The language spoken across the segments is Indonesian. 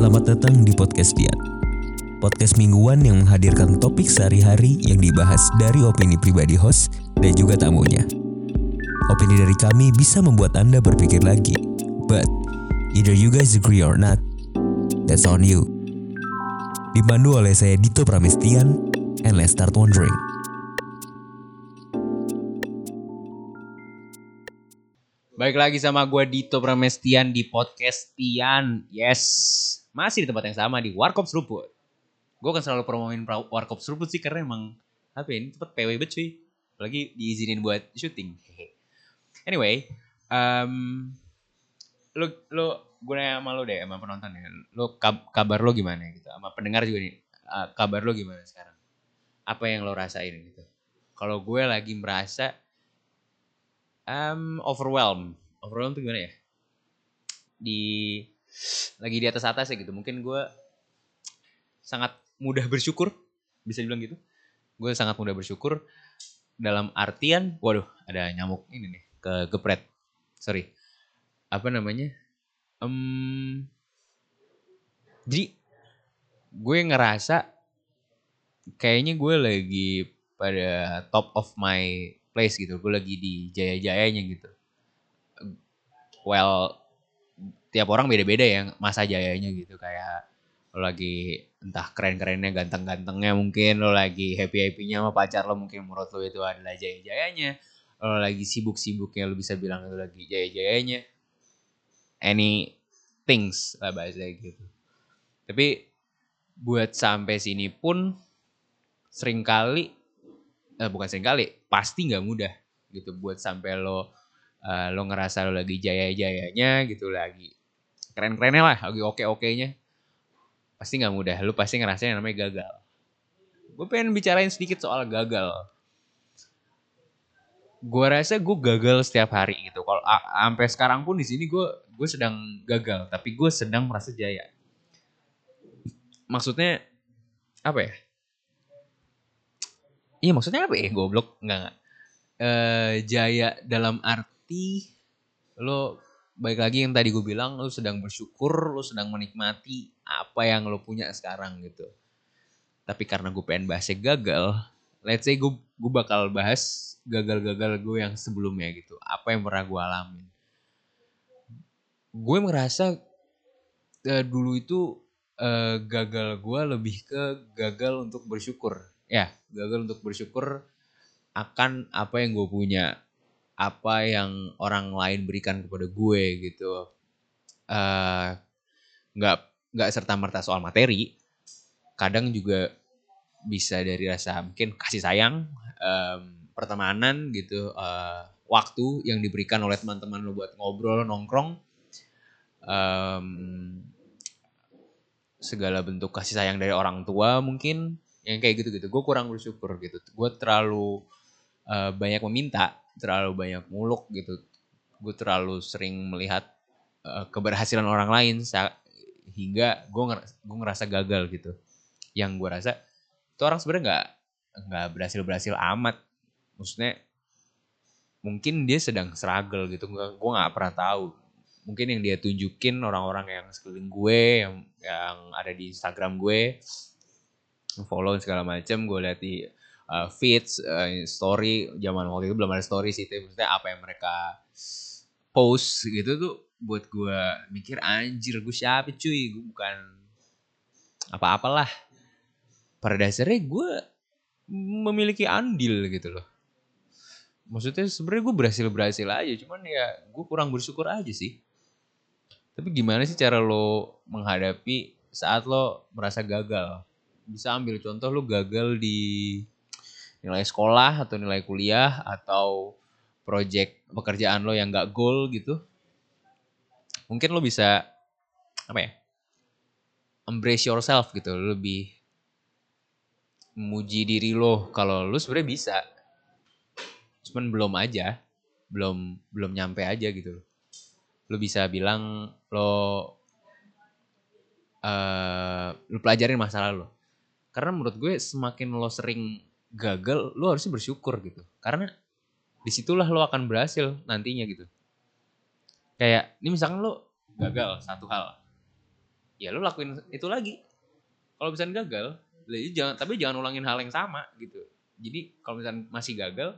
Selamat datang di Podcast Dian. Podcast mingguan yang menghadirkan topik sehari-hari yang dibahas dari opini pribadi host dan juga tamunya. Opini dari kami bisa membuat Anda berpikir lagi. But, either you guys agree or not, that's on you. Dipandu oleh saya Dito Pramestian, and let's start wondering. Baik lagi sama gue Dito Pramestian di podcast Tian. Yes, masih di tempat yang sama di Warkop Seruput. Gue kan selalu promoin Warkop Seruput sih karena emang apa ya, ini tempat PW bet cuy. Apalagi diizinin buat syuting. Anyway, um, lu lu gue nanya sama lu deh sama penonton ya. Lu kab- kabar lu gimana gitu? Sama pendengar juga nih. uh, kabar lu gimana sekarang? Apa yang lo rasain gitu? Kalau gue lagi merasa um, overwhelmed. Overwhelmed tuh gimana ya? Di lagi di atas atas ya gitu. Mungkin gue sangat mudah bersyukur, bisa dibilang gitu. Gue sangat mudah bersyukur dalam artian, waduh, ada nyamuk ini nih ke gepret. Sorry. Apa namanya? Em, jadi gue ngerasa kayaknya gue lagi pada top of my place gitu. Gue lagi di jaya-jayanya gitu. Well, tiap orang beda-beda ya masa jayanya gitu. Kayak lo lagi entah keren-kerennya, ganteng-gantengnya mungkin. Lo lagi happy-happynya sama pacar lo mungkin menurut lo itu adalah jaya-jayanya. Lo lagi sibuk-sibuknya lo bisa bilang itu lagi jaya-jayanya. Any things lah bahasanya gitu. Tapi buat sampai sini pun sering kali eh, bukan sering kali pasti nggak mudah gitu buat sampai lo eh, lo ngerasa lo lagi jaya-jayanya gitu lagi keren-kerennya lah lagi oke-okenya. Pasti nggak mudah lo pasti ngerasain yang namanya gagal. Gue pengen bicarain sedikit soal gagal. Gue rasa gue gagal setiap hari gitu. Kalau sampai sekarang pun di sini gue gue sedang gagal tapi gue sedang merasa jaya. Maksudnya apa ya Iya maksudnya apa ya goblok enggak. Eh jaya dalam arti lo baik lagi yang tadi gue bilang lo sedang bersyukur, lo sedang menikmati apa yang lo punya sekarang gitu. Tapi karena gue pengen bahasnya gagal, let's say gue gue bakal bahas gagal-gagal gue yang sebelumnya gitu. Apa yang pernah gue alamin. Gue merasa eh, dulu itu eh, gagal gue lebih ke gagal untuk bersyukur. Ya, gagal untuk bersyukur akan apa yang gue punya, apa yang orang lain berikan kepada gue gitu. Eh, Nggak nggak serta merta soal materi, kadang juga bisa dari rasa mungkin kasih sayang, em, pertemanan gitu, eh, waktu yang diberikan oleh teman-teman lo buat ngobrol nongkrong. Em, segala bentuk kasih sayang dari orang tua mungkin yang kayak gitu-gitu. Gue kurang bersyukur gitu. Gue terlalu eh, banyak meminta terlalu banyak muluk gitu. Gue terlalu sering melihat eh, keberhasilan orang lain hingga gue gue ngerasa gagal gitu. Yang gue rasa itu orang sebenarnya nggak nggak berhasil berhasil amat. Maksudnya mungkin dia sedang struggle gitu. Gue nggak pernah tahu. Mungkin yang dia tunjukin orang-orang yang sekeliling gue yang yang ada di Instagram gue follow segala macam gue lihat di uh, feeds uh, story zaman waktu itu belum ada story sih tapi maksudnya apa yang mereka post gitu tuh buat gue mikir anjir gue siapa cuy? Gue bukan apa-apalah. Pada dasarnya gue memiliki andil gitu loh. Maksudnya sebenarnya gue berhasil berhasil aja cuman ya gue kurang bersyukur aja sih. Tapi gimana sih cara lo menghadapi saat lo merasa gagal bisa ambil. Contoh lo gagal di nilai sekolah atau nilai kuliah atau project pekerjaan lo yang gak goal gitu mungkin lo bisa apa ya embrace yourself gitu. Lo lebih memuji diri lo. Kalau lo sebenarnya bisa cuman belum aja belum belum nyampe aja gitu. Lo bisa bilang lo eh lo pelajarin masalah lo karena menurut gue semakin lo sering gagal lo harusnya bersyukur gitu. Karena di situlah lo akan berhasil nantinya gitu. Kayak ini misalkan lo gagal satu hal. Ya lu lakuin itu lagi. Kalau misalnya gagal jangan tapi jangan ulangin hal yang sama gitu. Jadi kalau misalnya masih gagal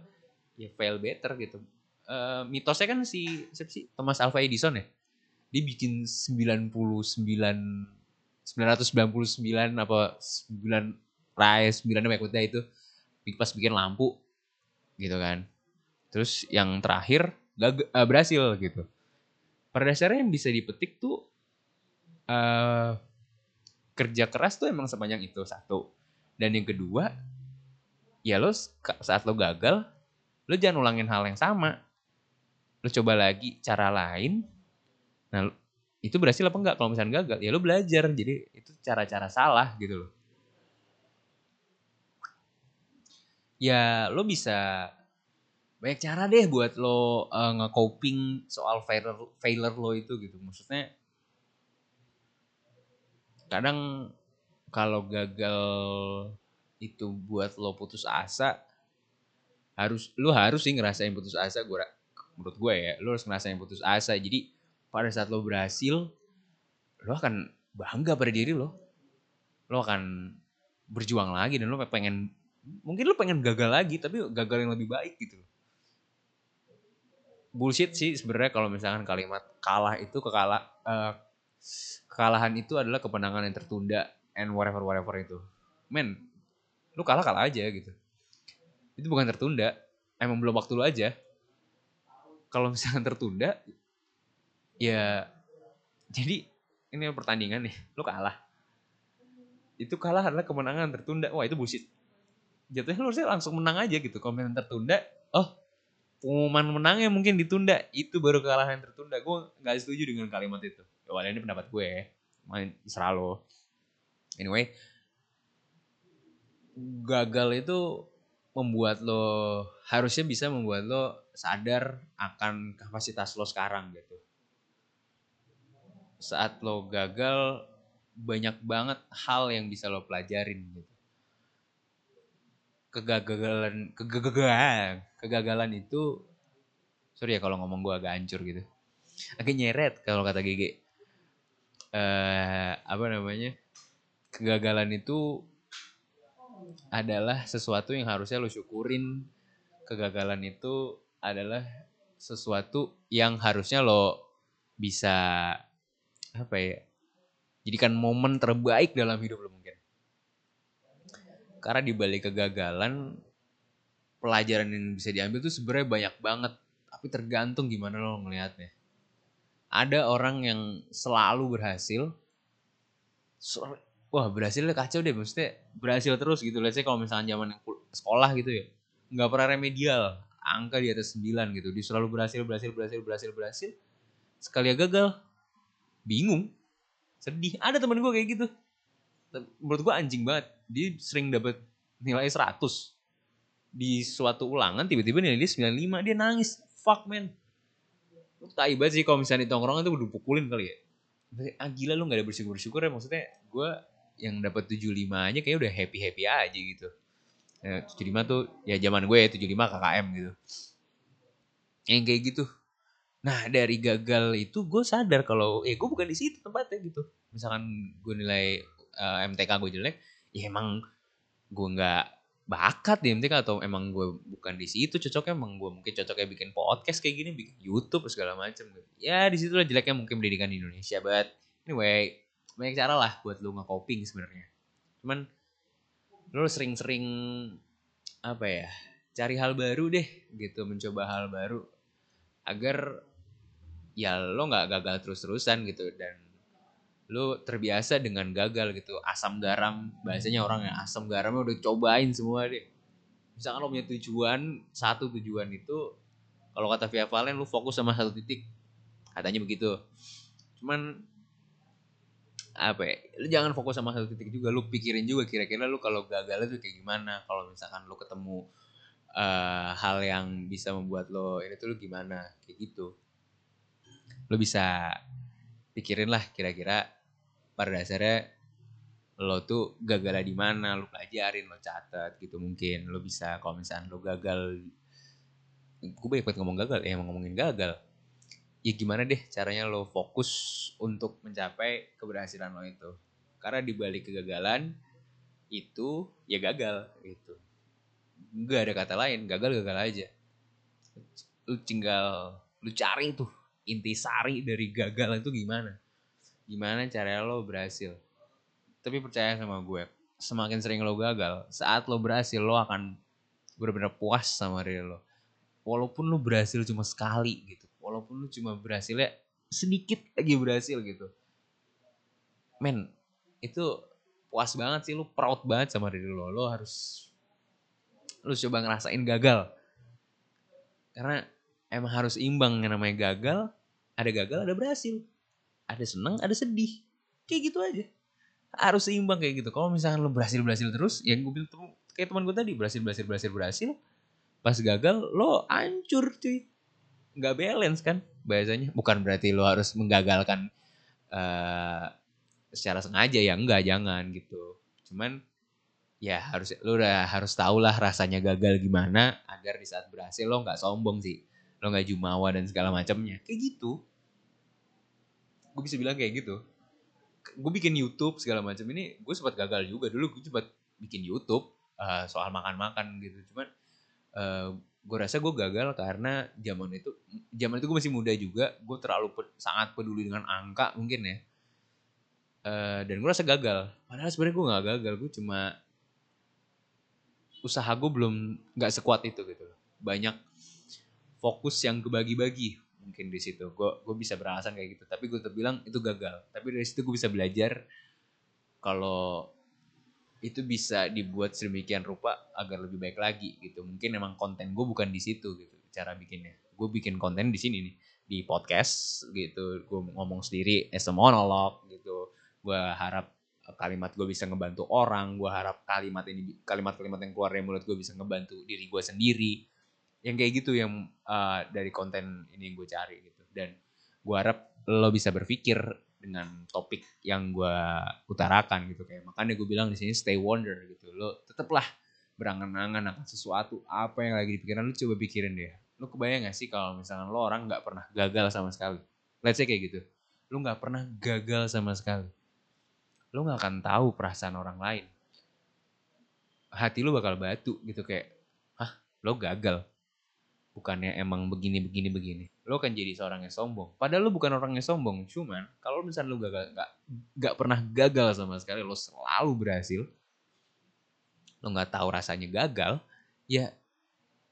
ya fail better gitu. Uh, mitosnya kan si siapa sih? Thomas Alva Edison ya? Dia bikin 99 999 apa 9 rai 9 apa itu. Pas bikin lampu gitu kan. Terus yang terakhir gak uh, berhasil gitu. Pada dasarnya yang bisa dipetik tuh uh, kerja keras tuh emang sepanjang itu satu. Dan yang kedua ya lo saat lo gagal lo jangan ulangin hal yang sama. Lo coba lagi cara lain. Nah itu berhasil apa enggak? Kalau misalnya gagal ya lo belajar. Jadi itu cara-cara salah gitu loh. Ya lo bisa banyak cara deh buat lo uh, nge-coping soal failure failure lo itu gitu. Maksudnya kadang kalau gagal itu buat lo putus asa harus lo harus sih ngerasain putus asa gue menurut gue ya lo harus ngerasain putus asa. Jadi pada saat lo berhasil lo akan bangga pada diri lo lo akan berjuang lagi dan lo pengen mungkin lo pengen gagal lagi tapi gagal yang lebih baik gitu bullshit sih sebenarnya kalau misalkan kalimat kalah itu kekalah uh, kekalahan itu adalah kemenangan yang tertunda and whatever whatever itu. Men, lu kalah kalah aja gitu. Itu bukan tertunda, emang belum waktu lu aja. Kalau misalkan tertunda, ya jadi ini pertandingan nih, lu kalah. Itu kalah adalah kemenangan tertunda. Wah itu bullshit. Jatuhnya lu harusnya langsung menang aja gitu. Misalkan tertunda, oh pengumuman menangnya mungkin ditunda itu baru kekalahan tertunda gue nggak setuju dengan kalimat itu ya ini pendapat gue ya. main serah anyway gagal itu membuat lo harusnya bisa membuat lo sadar akan kapasitas lo sekarang gitu saat lo gagal banyak banget hal yang bisa lo pelajarin gitu. Kegagalan kegagalan kegagalan itu sorry ya kalau ngomong gue agak hancur gitu. Agak nyeret kalau kata eh uh, apa namanya? Kegagalan itu adalah sesuatu yang harusnya lo syukurin. Kegagalan itu adalah sesuatu yang harusnya lo bisa apa ya jadikan momen terbaik dalam hidup lo karena di balik kegagalan pelajaran yang bisa diambil tuh sebenarnya banyak banget. Tapi tergantung gimana lo ngelihatnya ada orang yang selalu berhasil wah berhasilnya kacau deh maksudnya berhasil terus gitu. Let's say kalau misalnya zaman sekolah gitu ya nggak pernah remedial angka di atas 9 gitu. Dia selalu berhasil berhasil berhasil berhasil berhasil sekali gagal bingung. Sedih. Ada temen gue kayak gitu. Menurut gue anjing banget. Dia sering dapat nilai 100 di suatu ulangan tiba-tiba nilai dia 95 dia nangis. Fuck man. Lu tai banget sih kalau misalnya di tongkrongan tuh udah pukulin kali ya. Ah gila lu gak ada bersyukur-bersyukur ya. Maksudnya gue yang dapat 75 aja kayak udah happy-happy aja gitu. Ya, 75 tuh ya zaman gue ya 75 KKM gitu. Yang kayak gitu nah dari gagal itu gue sadar kalau ya gue bukan di situ tempatnya gitu. Misalkan gue nilai uh, eh, MTK gue jelek ya emang gue nggak bakat di MTK atau emang gue bukan di situ cocoknya emang gue mungkin cocoknya bikin podcast kayak gini bikin YouTube segala macam ya di situ lah jeleknya mungkin pendidikan di Indonesia but anyway banyak cara lah buat lu nge-coping sebenarnya. Cuman lu sering-sering apa ya cari hal baru deh gitu mencoba hal baru agar ya lo nggak gagal terus-terusan gitu dan lu terbiasa dengan gagal gitu. Asam garam bahasanya orang yang asam garamnya udah cobain semua deh. Misalkan lo punya tujuan satu tujuan itu kalau kata Via Valen lu fokus sama satu titik. Katanya begitu. Cuman apa ya lu jangan fokus sama satu titik juga. Lu pikirin juga kira-kira lu kalau gagal itu kayak gimana. Kalau misalkan lu ketemu uh, hal yang bisa membuat lo ini tuh lu gimana kayak gitu lu bisa pikirin lah kira-kira pada dasarnya lo tuh gagal di mana lo pelajarin lo catat gitu mungkin. Lo bisa kalau misalnya lo gagal gue banyak banget ngomong gagal ya ngomongin gagal. Ya gimana deh caranya lo fokus untuk mencapai keberhasilan lo itu. Karena di balik kegagalan itu ya gagal gitu. Nggak ada kata lain gagal gagal aja. Lu tinggal lu cari tuh inti sari dari gagal itu gimana? Gimana caranya lo berhasil? Tapi percaya sama gue semakin sering lo gagal saat lo berhasil lo akan benar-benar puas sama diri lo. Walaupun lo berhasil cuma sekali gitu walaupun lu cuma berhasilnya sedikit lagi berhasil gitu. Men itu puas banget sih lu proud banget sama diri lo. Lo harus lu coba ngerasain gagal. Karena emang harus imbang yang namanya gagal ada gagal ada berhasil. Ada seneng ada sedih. Kayak gitu aja. Harus seimbang kayak gitu. Kalau misalkan lo berhasil berhasil terus yang gue bilang kayak teman gue tadi berhasil berhasil berhasil berhasil pas gagal lo hancur cuy. Nggak balance kan bahasanya. Bukan berarti lo harus menggagalkan uh, secara sengaja ya enggak jangan gitu. Cuman ya harus lo udah harus tau lah rasanya gagal gimana agar di saat berhasil lo nggak sombong sih lo nggak jumawa dan segala macamnya. Kayak gitu. Gue bisa bilang kayak gitu. Gue bikin YouTube segala macam. Ini gue sempat gagal juga. Dulu gue sempat bikin YouTube uh, soal makan-makan gitu. Cuman uh, gue rasa gue gagal karena zaman itu zaman itu gue masih muda juga. Gue terlalu pe, sangat peduli dengan angka mungkin ya. Uh, dan gue rasa gagal. Padahal sebenarnya gue nggak gagal. Gue cuma usaha gue belum nggak sekuat itu gitu banyak fokus yang kebagi-bagi mungkin di situ gue gue bisa beralasan kayak gitu tapi gue terbilang itu gagal tapi dari situ gue bisa belajar kalau itu bisa dibuat sedemikian rupa agar lebih baik lagi gitu. Mungkin emang konten gue bukan di situ gitu cara bikinnya. Gue bikin konten di sini nih di podcast gitu. Gue ngomong sendiri as a monolog gitu. Gue harap kalimat gue bisa ngebantu orang. Gue harap kalimat ini kalimat-kalimat yang keluar dari mulut gue bisa ngebantu diri gue sendiri. Yang kayak gitu yang uh, dari konten ini gue cari gitu. Dan gue harap lo bisa berpikir dengan topik yang gue utarakan gitu. Kayak makanya gue bilang di sini stay wonder gitu. Lo tetaplah berangan-angan akan sesuatu apa yang lagi dipikiran lo coba pikirin deh. Lo kebayang gak sih kalau misalnya lo orang nggak pernah gagal sama sekali? Let's say kayak gitu. Lo nggak pernah gagal sama sekali. Lo nggak akan tahu perasaan orang lain. Hati lo bakal batu gitu kayak hah lo gagal bukannya emang begini begini begini. Lo kan jadi seorang yang sombong. Padahal lo bukan orang yang sombong. Cuman kalau misalnya lo gagal nggak nggak pernah gagal sama sekali lo selalu berhasil lo nggak tahu rasanya gagal ya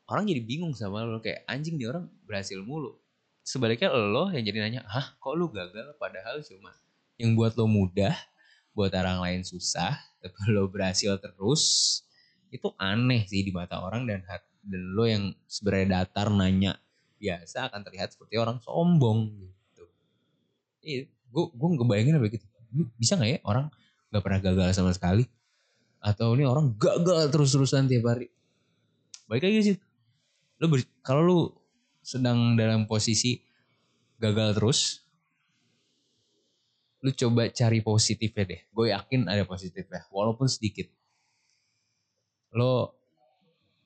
orang jadi bingung sama lo. Kayak anjing nih orang berhasil mulu. Sebaliknya lo yang jadi nanya hah kok lo gagal padahal cuma yang buat lo mudah buat orang lain susah tapi lo berhasil terus? Itu aneh sih di mata orang dan dan lo yang sebenarnya datar nanya biasa akan terlihat seperti orang sombong gitu. Iya, gue gue ngebayangin apa gitu. Bisa nggak ya orang nggak pernah gagal sama sekali? Atau ini orang gagal terus-terusan tiap hari? Baik aja sih. Lo kalau lo sedang dalam posisi gagal terus, lu coba cari positifnya deh. Gue yakin ada positifnya, walaupun sedikit. Lo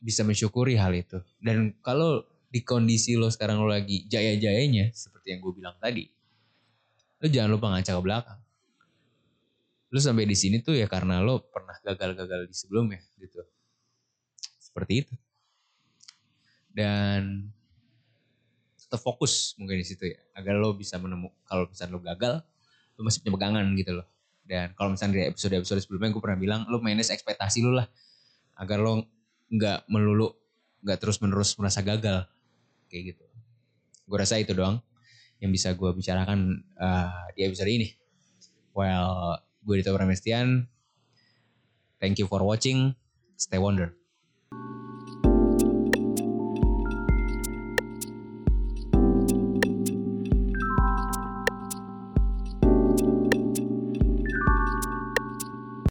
bisa mensyukuri hal itu. Dan kalau di kondisi lo sekarang lo lagi jaya-jayanya, seperti yang gue bilang tadi, lo jangan lupa ngaca ke belakang. Lo sampai di sini tuh ya karena lo pernah gagal-gagal di sebelumnya gitu. Seperti itu. Dan tetap fokus mungkin di situ ya. Agar lo bisa menemukan, kalau misalnya lo gagal, lo masih punya pegangan gitu loh. Dan kalau misalnya di episode-episode sebelumnya gue pernah bilang, lo manage ekspektasi lo lah. Agar lo nggak melulu nggak terus menerus merasa gagal. Kayak gitu. Gue rasa itu doang yang bisa gue bicarakan uh, di episode ini. Well gue Dito Pramestian. Thank you for watching. Stay wonder